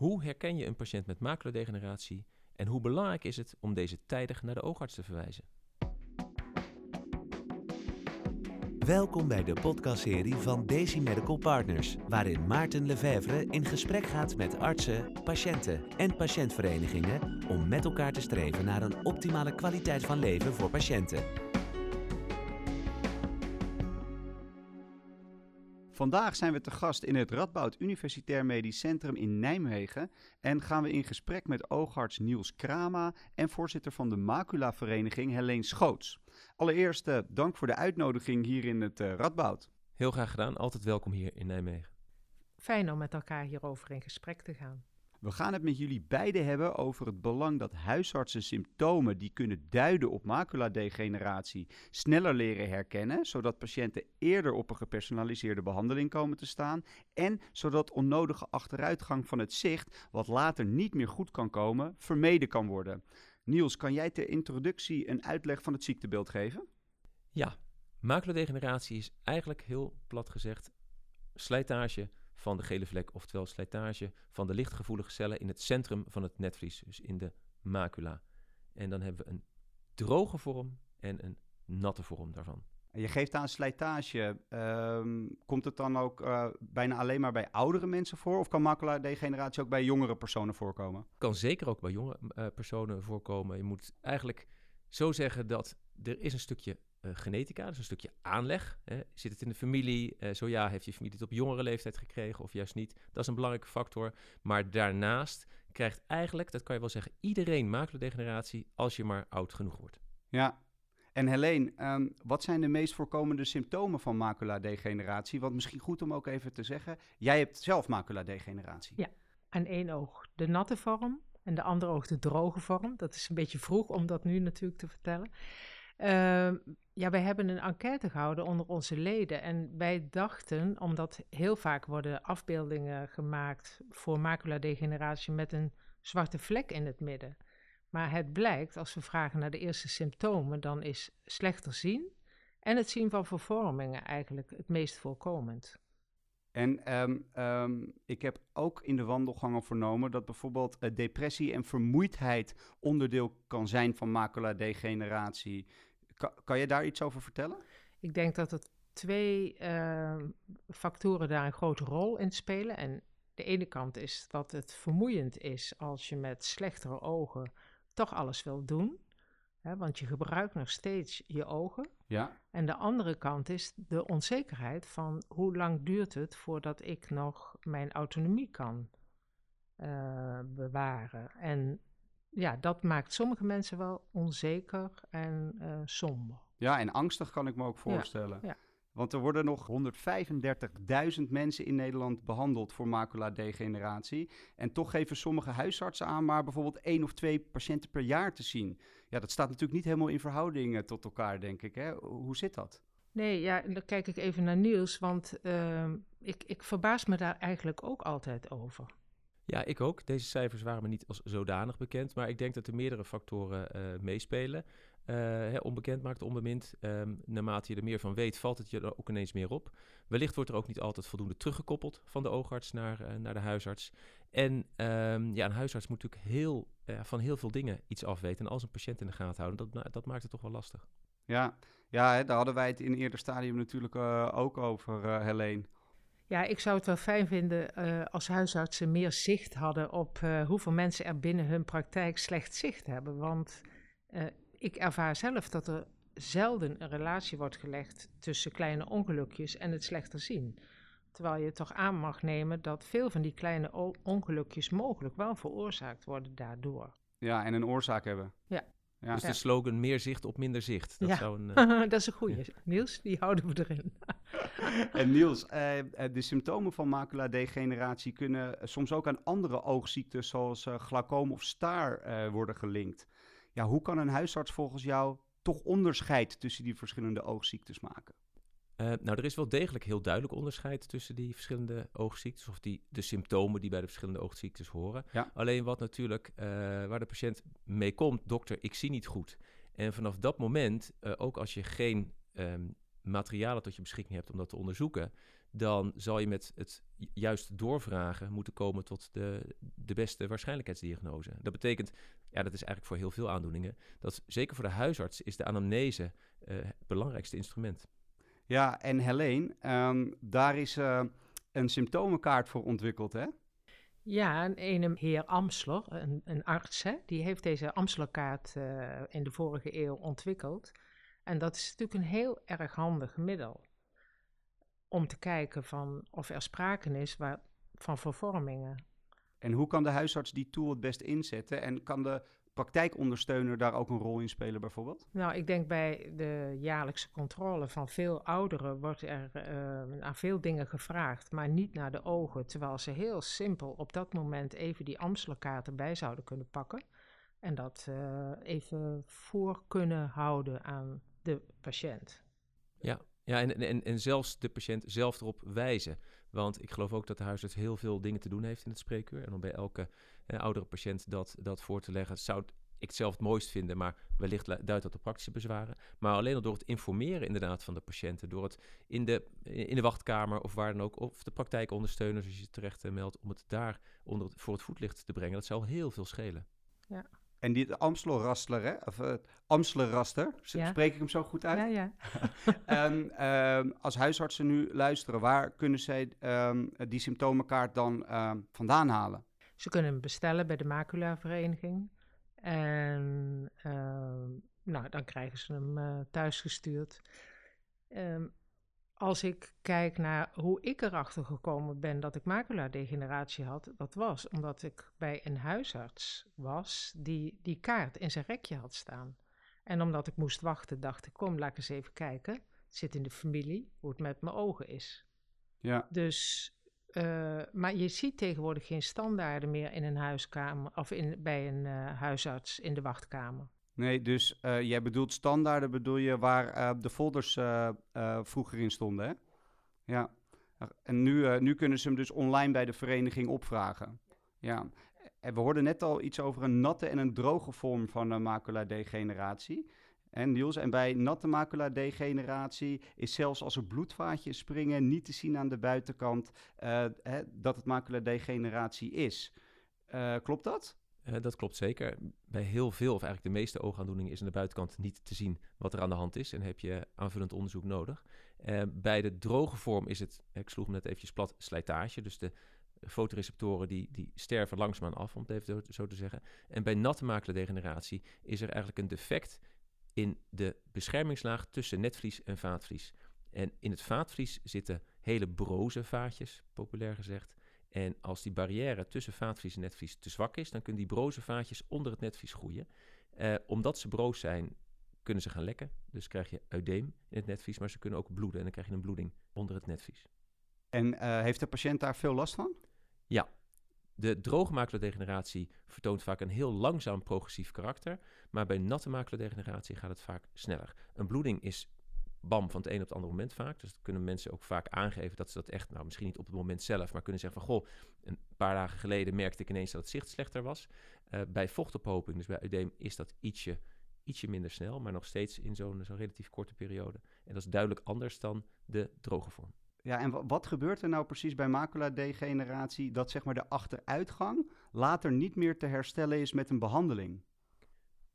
Hoe herken je een patiënt met maculadegeneratie en hoe belangrijk is het om deze tijdig naar de oogarts te verwijzen? Welkom bij de podcastserie van Daisy Medical Partners, waarin Maarten Lefevre in gesprek gaat met artsen, patiënten en patiëntverenigingen om met elkaar te streven naar een optimale kwaliteit van leven voor patiënten. Vandaag zijn we te gast in het Radboud Universitair Medisch Centrum in Nijmegen en gaan we in gesprek met oogarts Niels Krama en voorzitter van de Macula-vereniging Helene Schoots. Allereerst uh, dank voor de uitnodiging hier in het uh, Radboud. Heel graag gedaan, altijd welkom hier in Nijmegen. Fijn om met elkaar hierover in gesprek te gaan. We gaan het met jullie beiden hebben over het belang dat huisartsen symptomen die kunnen duiden op maculadegeneratie sneller leren herkennen, zodat patiënten eerder op een gepersonaliseerde behandeling komen te staan en zodat onnodige achteruitgang van het zicht, wat later niet meer goed kan komen, vermeden kan worden. Niels, kan jij ter introductie een uitleg van het ziektebeeld geven? Ja, maculadegeneratie is eigenlijk heel plat gezegd slijtage van de gele vlek, oftewel slijtage van de lichtgevoelige cellen in het centrum van het netvlies, dus in de macula. En dan hebben we een droge vorm en een natte vorm daarvan. En je geeft aan slijtage. Ehm, komt het dan ook uh, bijna alleen maar bij oudere mensen voor? Of kan macula-degeneratie ook bij jongere personen voorkomen? Kan zeker ook bij jonge uh, personen voorkomen. Je moet eigenlijk zo zeggen dat er is een stukje uh, genetica, dus een stukje aanleg. Hè. Zit het in de familie? Uh, zo ja, heeft je familie het op jongere leeftijd gekregen of juist niet? Dat is een belangrijke factor. Maar daarnaast krijgt eigenlijk, dat kan je wel zeggen, iedereen maculadegeneratie als je maar oud genoeg wordt. Ja, en Helene, um, wat zijn de meest voorkomende symptomen van maculadegeneratie? Want misschien goed om ook even te zeggen, jij hebt zelf maculadegeneratie. Ja, aan één oog de natte vorm en de andere oog de droge vorm. Dat is een beetje vroeg om dat nu natuurlijk te vertellen. Uh, ja, wij hebben een enquête gehouden onder onze leden. En wij dachten, omdat heel vaak worden afbeeldingen gemaakt voor maculadegeneratie met een zwarte vlek in het midden. Maar het blijkt, als we vragen naar de eerste symptomen, dan is slechter zien en het zien van vervormingen eigenlijk het meest voorkomend. En um, um, ik heb ook in de wandelgangen vernomen dat bijvoorbeeld uh, depressie en vermoeidheid onderdeel kan zijn van maculadegeneratie. Kan, kan je daar iets over vertellen? Ik denk dat er twee uh, factoren daar een grote rol in spelen. En de ene kant is dat het vermoeiend is als je met slechtere ogen toch alles wil doen. Hè, want je gebruikt nog steeds je ogen. Ja. En de andere kant is de onzekerheid van hoe lang duurt het voordat ik nog mijn autonomie kan uh, bewaren. En ja, dat maakt sommige mensen wel onzeker en uh, somber. Ja, en angstig kan ik me ook voorstellen. Ja, ja. Want er worden nog 135.000 mensen in Nederland behandeld voor maculadegeneratie. En toch geven sommige huisartsen aan maar bijvoorbeeld één of twee patiënten per jaar te zien. Ja, dat staat natuurlijk niet helemaal in verhouding tot elkaar, denk ik. Hè? Hoe zit dat? Nee, ja, dan kijk ik even naar Niels, want uh, ik, ik verbaas me daar eigenlijk ook altijd over. Ja, ik ook. Deze cijfers waren me niet als zodanig bekend, maar ik denk dat er meerdere factoren uh, meespelen. Uh, hè, onbekend maakt onbemind. Um, naarmate je er meer van weet, valt het je er ook ineens meer op. Wellicht wordt er ook niet altijd voldoende teruggekoppeld van de oogarts naar, uh, naar de huisarts. En um, ja, een huisarts moet natuurlijk heel, van heel veel dingen iets afweten. En als een patiënt in de gaten houden, dat, dat maakt het toch wel lastig. Ja, ja hè, daar hadden wij het in eerder stadium natuurlijk ook over, Helene. Ja, ik zou het wel fijn vinden uh, als huisartsen meer zicht hadden op uh, hoeveel mensen er binnen hun praktijk slecht zicht hebben. Want uh, ik ervaar zelf dat er zelden een relatie wordt gelegd tussen kleine ongelukjes en het slechter zien. Terwijl je toch aan mag nemen dat veel van die kleine ongelukjes mogelijk wel veroorzaakt worden daardoor. Ja, en een oorzaak hebben. Ja. Ja. Dus de slogan meer zicht op minder zicht. Dat, ja. zou een, uh... dat is een goeie. Niels, die houden we erin. en Niels, uh, de symptomen van maculadegeneratie kunnen soms ook aan andere oogziektes zoals uh, glaucoom of staar worden gelinkt. Ja, hoe kan een huisarts volgens jou toch onderscheid tussen die verschillende oogziektes maken? Uh, nou, er is wel degelijk heel duidelijk onderscheid tussen die verschillende oogziektes, of die, de symptomen die bij de verschillende oogziektes horen. Ja. Alleen wat natuurlijk, uh, waar de patiënt mee komt, dokter, ik zie niet goed. En vanaf dat moment, uh, ook als je geen um, materialen tot je beschikking hebt om dat te onderzoeken, dan zal je met het juist doorvragen moeten komen tot de, de beste waarschijnlijkheidsdiagnose. Dat betekent, ja, dat is eigenlijk voor heel veel aandoeningen, dat zeker voor de huisarts is de anamnese uh, het belangrijkste instrument. Ja, en Helene, um, daar is uh, een symptomenkaart voor ontwikkeld, hè? Ja, een ene heer Amsler, een, een arts, hè, die heeft deze Amslerkaart uh, in de vorige eeuw ontwikkeld. En dat is natuurlijk een heel erg handig middel om te kijken van of er sprake is waar, van vervormingen. En hoe kan de huisarts die tool het best inzetten? En kan de praktijkondersteuner daar ook een rol in spelen bijvoorbeeld? Nou, ik denk bij de jaarlijkse controle van veel ouderen wordt er uh, naar veel dingen gevraagd, maar niet naar de ogen. Terwijl ze heel simpel op dat moment even die Amstelkaart erbij zouden kunnen pakken. En dat uh, even voor kunnen houden aan de patiënt. Ja, ja en, en, en zelfs de patiënt zelf erop wijzen. Want ik geloof ook dat de huisarts heel veel dingen te doen heeft in het spreekuur. En om bij elke eh, oudere patiënt dat, dat voor te leggen, zou ik het zelf het mooist vinden, maar wellicht duidt dat op praktische bezwaren. Maar alleen al door het informeren inderdaad van de patiënten, door het in de, in de wachtkamer of waar dan ook, of de praktijkondersteuners, als je terecht uh, meldt, om het daar onder voor het voetlicht te brengen, dat zou heel veel schelen. Ja. En die Amstelrastler, hè? Of uh, Amstelraster, ja. spreek ik hem zo goed uit? Ja, ja. en um, als huisartsen nu luisteren, waar kunnen zij um, die symptomenkaart dan um, vandaan halen? Ze kunnen hem bestellen bij de maculavereniging. En nou, dan krijgen ze hem uh, thuisgestuurd. Als ik kijk naar hoe ik erachter gekomen ben dat ik maculadegeneratie had, dat was omdat ik bij een huisarts was die die kaart in zijn rekje had staan. En omdat ik moest wachten, dacht ik, kom, laat ik eens even kijken. Het zit in de familie, hoe het met mijn ogen is. Ja. Dus, uh, maar je ziet tegenwoordig geen standaarden meer in een huiskamer of in, bij een uh, huisarts in de wachtkamer. Nee, dus uh, jij bedoelt standaarden, bedoel je waar de folders vroeger in stonden, hè? Ja. En nu, nu kunnen ze hem dus online bij de vereniging opvragen. Ja. En we hoorden net al iets over een natte en een droge vorm van uh, maculadegeneratie. En Niels, en bij natte maculadegeneratie is zelfs als er bloedvaatjes springen niet te zien aan de buitenkant hè, dat het maculadegeneratie is. Uh, klopt dat? Uh, dat klopt zeker. Bij heel veel, of eigenlijk de meeste oogaandoeningen, is aan de buitenkant niet te zien wat er aan de hand is. En heb je aanvullend onderzoek nodig. bij de droge vorm is het, ik sloeg hem net eventjes plat, slijtage. Dus de fotoreceptoren die, die sterven langzaamaan af, om het even zo te zeggen. En bij natte maculodegeneratie is er eigenlijk een defect in de beschermingslaag tussen netvlies en vaatvlies. En in het vaatvlies zitten hele broze vaatjes, populair gezegd. En als die barrière tussen vaatvlies en netvlies te zwak is, dan kunnen die broze vaatjes onder het netvlies groeien. Eh, omdat ze broos zijn, kunnen ze gaan lekken. Dus krijg je eudeem in het netvlies, maar ze kunnen ook bloeden. En dan krijg je een bloeding onder het netvlies. En uh, heeft de patiënt daar veel last van? Ja, de droge maculodegeneratie vertoont vaak een heel langzaam progressief karakter, maar bij natte maculodegeneratie gaat het vaak sneller. Een bloeding is bam van het een op het andere moment vaak. Dus dat kunnen mensen ook vaak aangeven dat ze dat echt, nou misschien niet op het moment zelf, maar kunnen zeggen van goh, een paar dagen geleden merkte ik ineens dat het zicht slechter was. Uh, bij vochtophoping, dus bij udeem, is dat ietsje, ietsje minder snel, maar nog steeds in zo'n zo relatief korte periode. En dat is duidelijk anders dan de droge vorm. Ja, en wat gebeurt er nou precies bij maculadegeneratie dat zeg maar de achteruitgang later niet meer te herstellen is met een behandeling?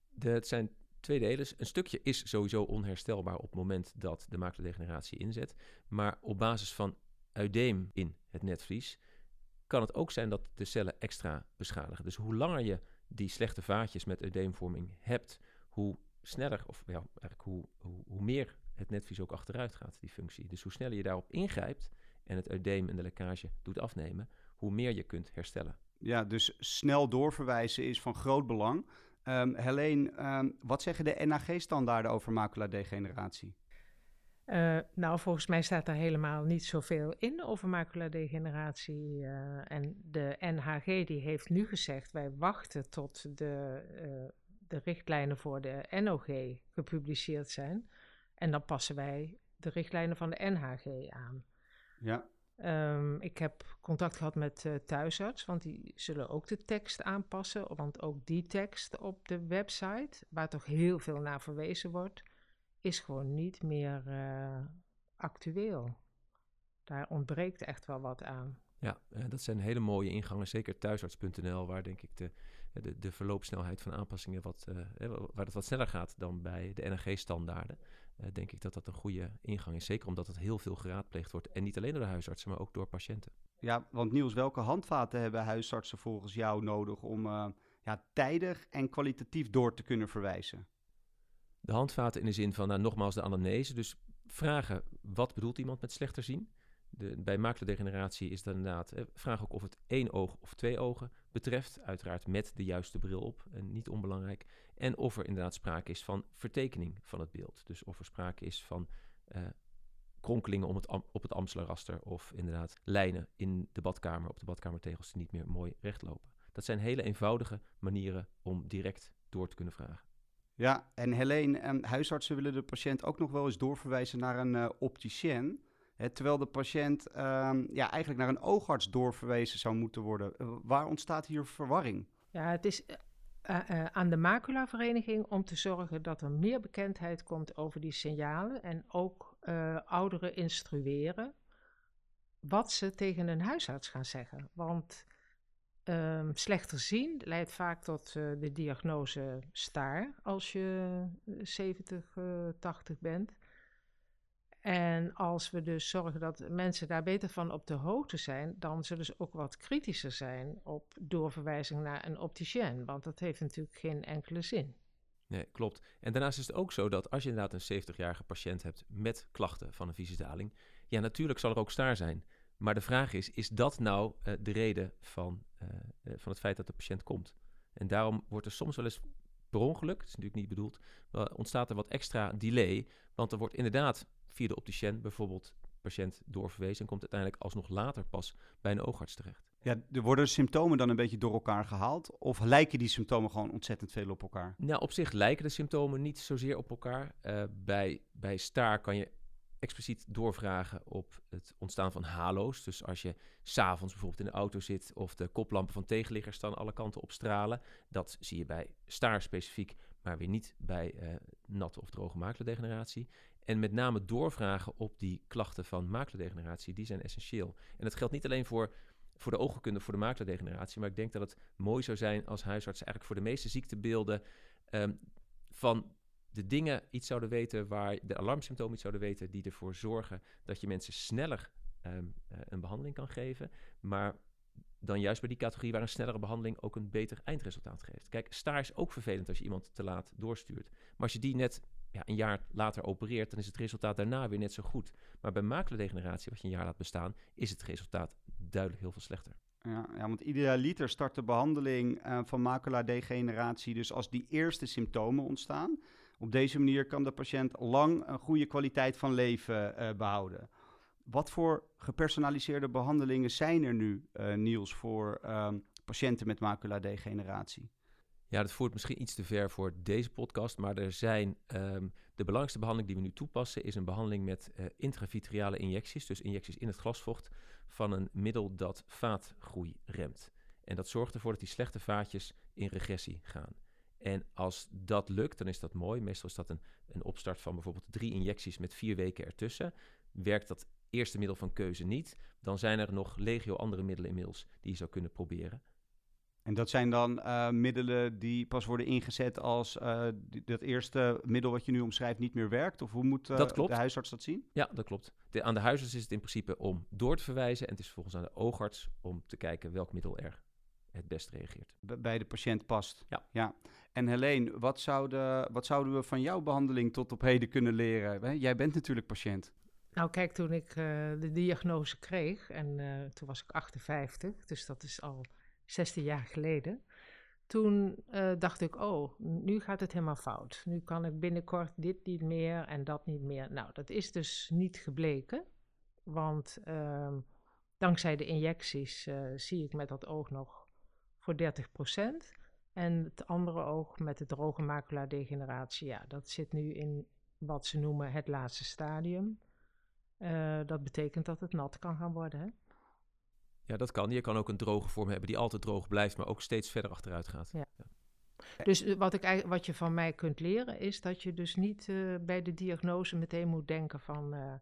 De, het zijn twee delen. Een stukje is sowieso onherstelbaar op het moment dat de maculadegeneratie inzet. Maar op basis van uideem in het netvlies kan het ook zijn dat de cellen extra beschadigen. Dus hoe langer je die slechte vaatjes met uideemvorming hebt, hoe sneller, of ja, eigenlijk hoe, hoe, hoe meer het netvlies ook achteruit gaat, die functie. Dus hoe sneller je daarop ingrijpt en het eudeem en de lekkage doet afnemen, hoe meer je kunt herstellen. Ja, dus snel doorverwijzen is van groot belang. Um, Helene, um, wat zeggen de NAG-standaarden over maculadegeneratie? Uh, nou, volgens mij staat daar helemaal niet zoveel in over maculadegeneratie. Uh, en de NHG die heeft nu gezegd, wij wachten tot de, uh, de richtlijnen voor de NOG gepubliceerd zijn. En dan passen wij de richtlijnen van de NHG aan. Ja. Um, ik heb contact gehad met uh, thuisarts, want die zullen ook de tekst aanpassen. Want ook die tekst op de website, waar toch heel veel naar verwezen wordt, is gewoon niet meer uh, actueel. daar ontbreekt echt wel wat aan. Ja, eh, dat zijn hele mooie ingangen. Zeker thuisarts.nl, waar denk ik de, de, de verloopsnelheid van aanpassingen wat, uh, waar het wat sneller gaat dan bij de NRG-standaarden. Uh, denk ik dat dat een goede ingang is. Zeker omdat het heel veel geraadpleegd wordt. En niet alleen door de huisartsen, maar ook door patiënten. Ja, want Niels, welke handvaten hebben huisartsen volgens jou nodig om uh, ja, tijdig en kwalitatief door te kunnen verwijzen? De handvaten in de zin van, nou, nogmaals, de anamnese. Dus vragen, wat bedoelt iemand met slechter zien? Bij maculodegeneratie is dan inderdaad, eh, vraag ook of het één oog of twee ogen betreft. Uiteraard met de juiste bril op, en niet onbelangrijk. En of er inderdaad sprake is van vertekening van het beeld. Dus of er sprake is van uh, kronkelingen om het, op het Amstelraster of inderdaad lijnen in de badkamer op de badkamertegels die niet meer mooi recht lopen. Dat zijn hele eenvoudige manieren om direct door te kunnen vragen. Ja, en Helene, um, huisartsen willen de patiënt ook nog wel eens doorverwijzen naar een uh, opticien. Terwijl de patiënt um, ja, eigenlijk naar een oogarts doorverwezen zou moeten worden. Uh, waar ontstaat hier verwarring? Ja, het is uh, aan de maculavereniging om te zorgen dat er meer bekendheid komt over die signalen en ook ouderen instrueren wat ze tegen een huisarts gaan zeggen. Want um, slechter zien leidt vaak tot de diagnose staar als je 70, 80 bent. En als we dus zorgen dat mensen daar beter van op de hoogte zijn, dan zullen ze ook wat kritischer zijn op doorverwijzing naar een opticien. Want dat heeft natuurlijk geen enkele zin. Nee, klopt. En daarnaast is het ook zo dat als je inderdaad een 70-jarige patiënt hebt met klachten van een visiedaling, ja, natuurlijk zal er ook staar zijn. Maar de vraag is, is dat nou uh, de reden van, uh, van het feit dat de patiënt komt? En daarom wordt er soms wel eens per ongeluk, het is natuurlijk niet bedoeld, ontstaat er wat extra delay. Want er wordt inderdaad via de opticien bijvoorbeeld patiënt doorverwezen en komt uiteindelijk alsnog later pas bij een oogarts terecht. Ja, er worden symptomen dan een beetje door elkaar gehaald? Of lijken die symptomen gewoon ontzettend veel op elkaar? Nou, op zich lijken de symptomen niet zozeer op elkaar. Uh, bij, bij staar kan je expliciet doorvragen op het ontstaan van halo's. Dus als je s'avonds bijvoorbeeld in de auto zit of de koplampen van tegenliggers staan alle kanten op stralen. Dat zie je bij staar specifiek, maar weer niet bij uh, natte of droge maculodegeneratie. En met name doorvragen op die klachten van maculodegeneratie, die zijn essentieel. En dat geldt niet alleen voor, voor de oogkunde, voor de maculodegeneratie, maar ik denk dat het mooi zou zijn als huisartsen eigenlijk voor de meeste ziektebeelden um, van de dingen iets zouden weten waar de alarmsymptomen iets zouden weten die ervoor zorgen dat je mensen sneller um, uh, een behandeling kan geven, maar dan juist bij die categorie waar een snellere behandeling ook een beter eindresultaat geeft. Kijk, staar is ook vervelend als je iemand te laat doorstuurt. Maar als je die net ja, een jaar later opereert, dan is het resultaat daarna weer net zo goed. Maar bij maculodegeneratie, wat je een jaar laat bestaan, is het resultaat duidelijk heel veel slechter. Ja, ja want idealiter start de behandeling uh, van maculadegeneratie dus als die eerste symptomen ontstaan. Op deze manier kan de patiënt lang een goede kwaliteit van leven uh, behouden. Wat voor gepersonaliseerde behandelingen zijn er nu, uh, Niels, voor um, patiënten met maculadegeneratie? Ja, dat voert misschien iets te ver voor deze podcast, maar er zijn um, de belangrijkste behandeling die we nu toepassen is een behandeling met uh, intravitreale injecties, dus injecties in het glasvocht van een middel dat vaatgroei remt. En dat zorgt ervoor dat die slechte vaatjes in regressie gaan. En als dat lukt, dan is dat mooi. Meestal is dat een, een opstart van bijvoorbeeld drie injecties met vier weken ertussen. Werkt dat eerste middel van keuze niet, dan zijn er nog legio andere middelen inmiddels die je zou kunnen proberen. En dat zijn dan uh, middelen die pas worden ingezet als uh, dat eerste middel wat je nu omschrijft niet meer werkt? Of hoe moet uh, de huisarts dat zien? Ja, dat klopt. De, aan de huisarts is het in principe om door te verwijzen. En het is vervolgens aan de oogarts om te kijken welk middel er het best reageert. Bij de patiënt past. Ja. ja. En Helene, wat, zouden, wat zouden we van jouw behandeling tot op heden kunnen leren? Jij bent natuurlijk patiënt. Nou, kijk, toen ik de diagnose kreeg, en toen was ik 58, dus dat is al 16 jaar geleden. Toen uh, dacht ik, oh, nu gaat het helemaal fout. Nu kan ik binnenkort dit niet meer en dat niet meer. Nou, dat is dus niet gebleken. Want uh, dankzij de injecties uh, zie ik met dat oog nog voor 30% En het andere oog met de droge maculadegeneratie, ja, dat zit nu in wat ze noemen het laatste stadium. Uh, dat betekent dat het nat kan gaan worden. Hè? Ja, dat kan. Je kan ook een droge vorm hebben die altijd droog blijft, maar ook steeds verder achteruit gaat. Ja. ja. Dus eh, wat, ik, wat je van mij kunt leren is dat je dus niet uh, bij de diagnose meteen moet denken van uh,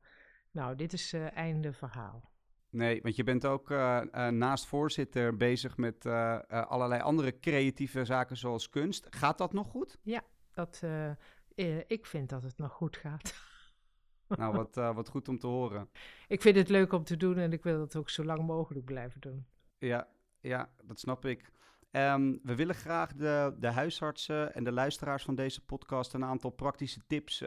Nou, dit is einde verhaal. Nee, want je bent ook uh, uh, naast voorzitter bezig met allerlei andere creatieve zaken zoals kunst. Gaat dat nog goed? Ja, dat, ik vind dat het nog goed gaat. nou, wat, wat goed om te horen. Ik vind het leuk om te doen en ik wil het ook zo lang mogelijk blijven doen. Ja, ja dat snap ik. Um, we willen graag de, de huisartsen en de luisteraars van deze podcast een aantal praktische tips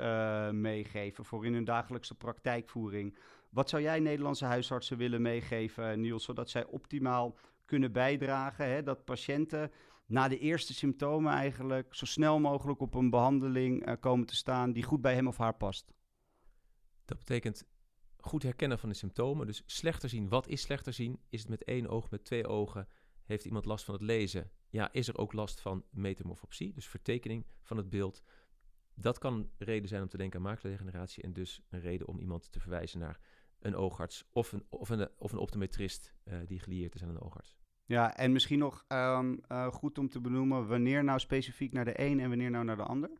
meegeven voor in hun dagelijkse praktijkvoering. Wat zou jij Nederlandse huisartsen willen meegeven, Niels, zodat zij optimaal kunnen bijdragen hè, dat patiënten na de eerste symptomen eigenlijk zo snel mogelijk op een behandeling uh, komen te staan die goed bij hem of haar past? Dat betekent goed herkennen van de symptomen. Dus slechter zien. Wat is slechter zien? Is het met één oog, met twee ogen? Heeft iemand last van het lezen? Ja, is er ook last van metamorfopsie, dus vertekening van het beeld? Dat kan een reden zijn om te denken aan maculardegeneratie en dus een reden om iemand te verwijzen naar een oogarts of een, of een, of een optometrist uh, die gelieerd is aan een oogarts. Ja, en misschien nog um, uh, goed om te benoemen wanneer nou specifiek naar de een en wanneer nou naar de ander?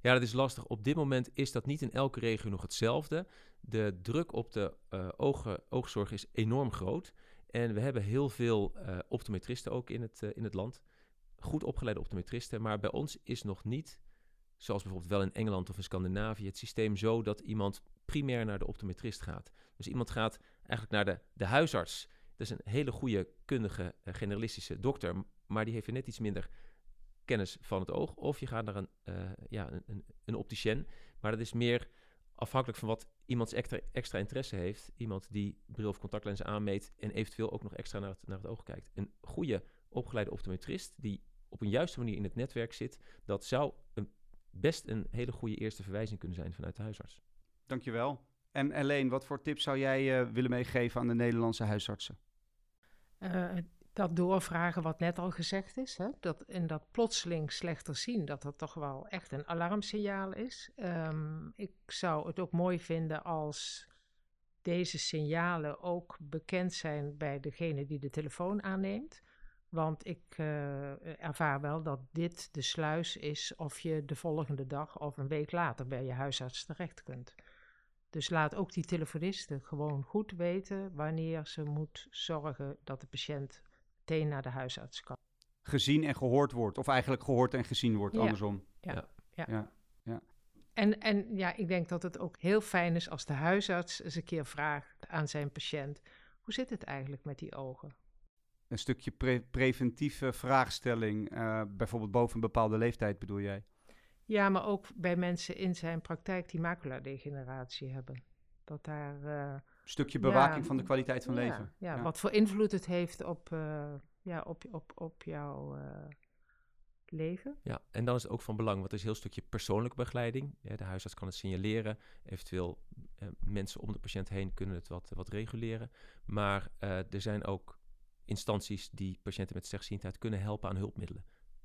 Ja, dat is lastig. Op dit moment is dat niet in elke regio nog hetzelfde. De druk op de uh, ogen, oogzorg is enorm groot. En we hebben heel veel uh, optometristen ook in het, in het land. Goed opgeleide optometristen. Maar bij ons is nog niet, zoals bijvoorbeeld wel in Engeland of in Scandinavië, het systeem zo dat iemand primair naar de optometrist gaat. Dus iemand gaat eigenlijk naar de, de huisarts. Dat is een hele goede, kundige, uh, generalistische dokter. Maar die heeft net iets minder kennis van het oog. Of je gaat naar een, ja, een, een, een opticien. Maar dat is meer afhankelijk van wat iemands extra, extra interesse heeft. Iemand die bril of contactlenzen aanmeet en eventueel ook nog extra naar het, naar het oog kijkt. Een goede opgeleide optometrist die op een juiste manier in het netwerk zit, dat zou een, best een hele goede eerste verwijzing kunnen zijn vanuit de huisarts. Dankjewel. En alleen, wat voor tips zou jij uh, willen meegeven aan de Nederlandse huisartsen? Uh, dat doorvragen wat net al gezegd is, hè, dat in dat plotseling slechter zien, dat dat toch wel echt een alarmsignaal is. Um, ik zou het ook mooi vinden als deze signalen ook bekend zijn bij degene die de telefoon aanneemt. Want ik uh, ervaar wel dat dit de sluis is of je de volgende dag of een week later bij je huisarts terecht kunt. Dus laat ook die telefonisten gewoon goed weten wanneer ze moet zorgen dat de patiënt meteen naar de huisarts kan. Gezien en gehoord wordt, of eigenlijk gehoord en gezien wordt, ja. andersom. Ja. ja. ja. ja. En, en ja, ik denk dat het ook heel fijn is als de huisarts eens een keer vraagt aan zijn patiënt: hoe zit het eigenlijk met die ogen? Een stukje pre preventieve vraagstelling, uh, bijvoorbeeld boven een bepaalde leeftijd bedoel jij? Ja, maar ook bij mensen in zijn praktijk die maculadegeneratie hebben. Dat daar. Uh, een stukje bewaking ja, van de kwaliteit van ja, leven. Ja, wat voor invloed het heeft op, uh, ja, op, op, op jouw uh, leven. Ja, en dan is het ook van belang, want er is een heel stukje persoonlijke begeleiding. Ja, de huisarts kan het signaleren. Eventueel uh, mensen om de patiënt heen kunnen het wat, wat reguleren. Maar er zijn ook instanties die patiënten met slechtziendheid kunnen helpen aan hulpmiddelen.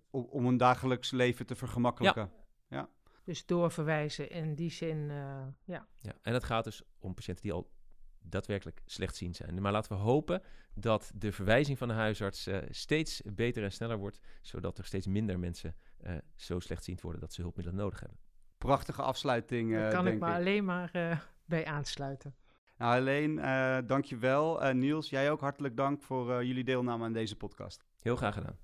Om, om een dagelijks leven te vergemakkelijken. Ja. Dus doorverwijzen in die zin, ja. ja. En het gaat dus om patiënten die al daadwerkelijk slechtziend zijn. Maar laten we hopen dat de verwijzing van de huisarts uh, steeds beter en sneller wordt, zodat er steeds minder mensen uh, zo slechtziend worden dat ze hulpmiddelen nodig hebben. Prachtige afsluiting. Daar kan denk ik me alleen maar bij aansluiten. Nou, alleen, dankjewel. Niels, jij ook hartelijk dank voor jullie deelname aan deze podcast. Heel graag gedaan.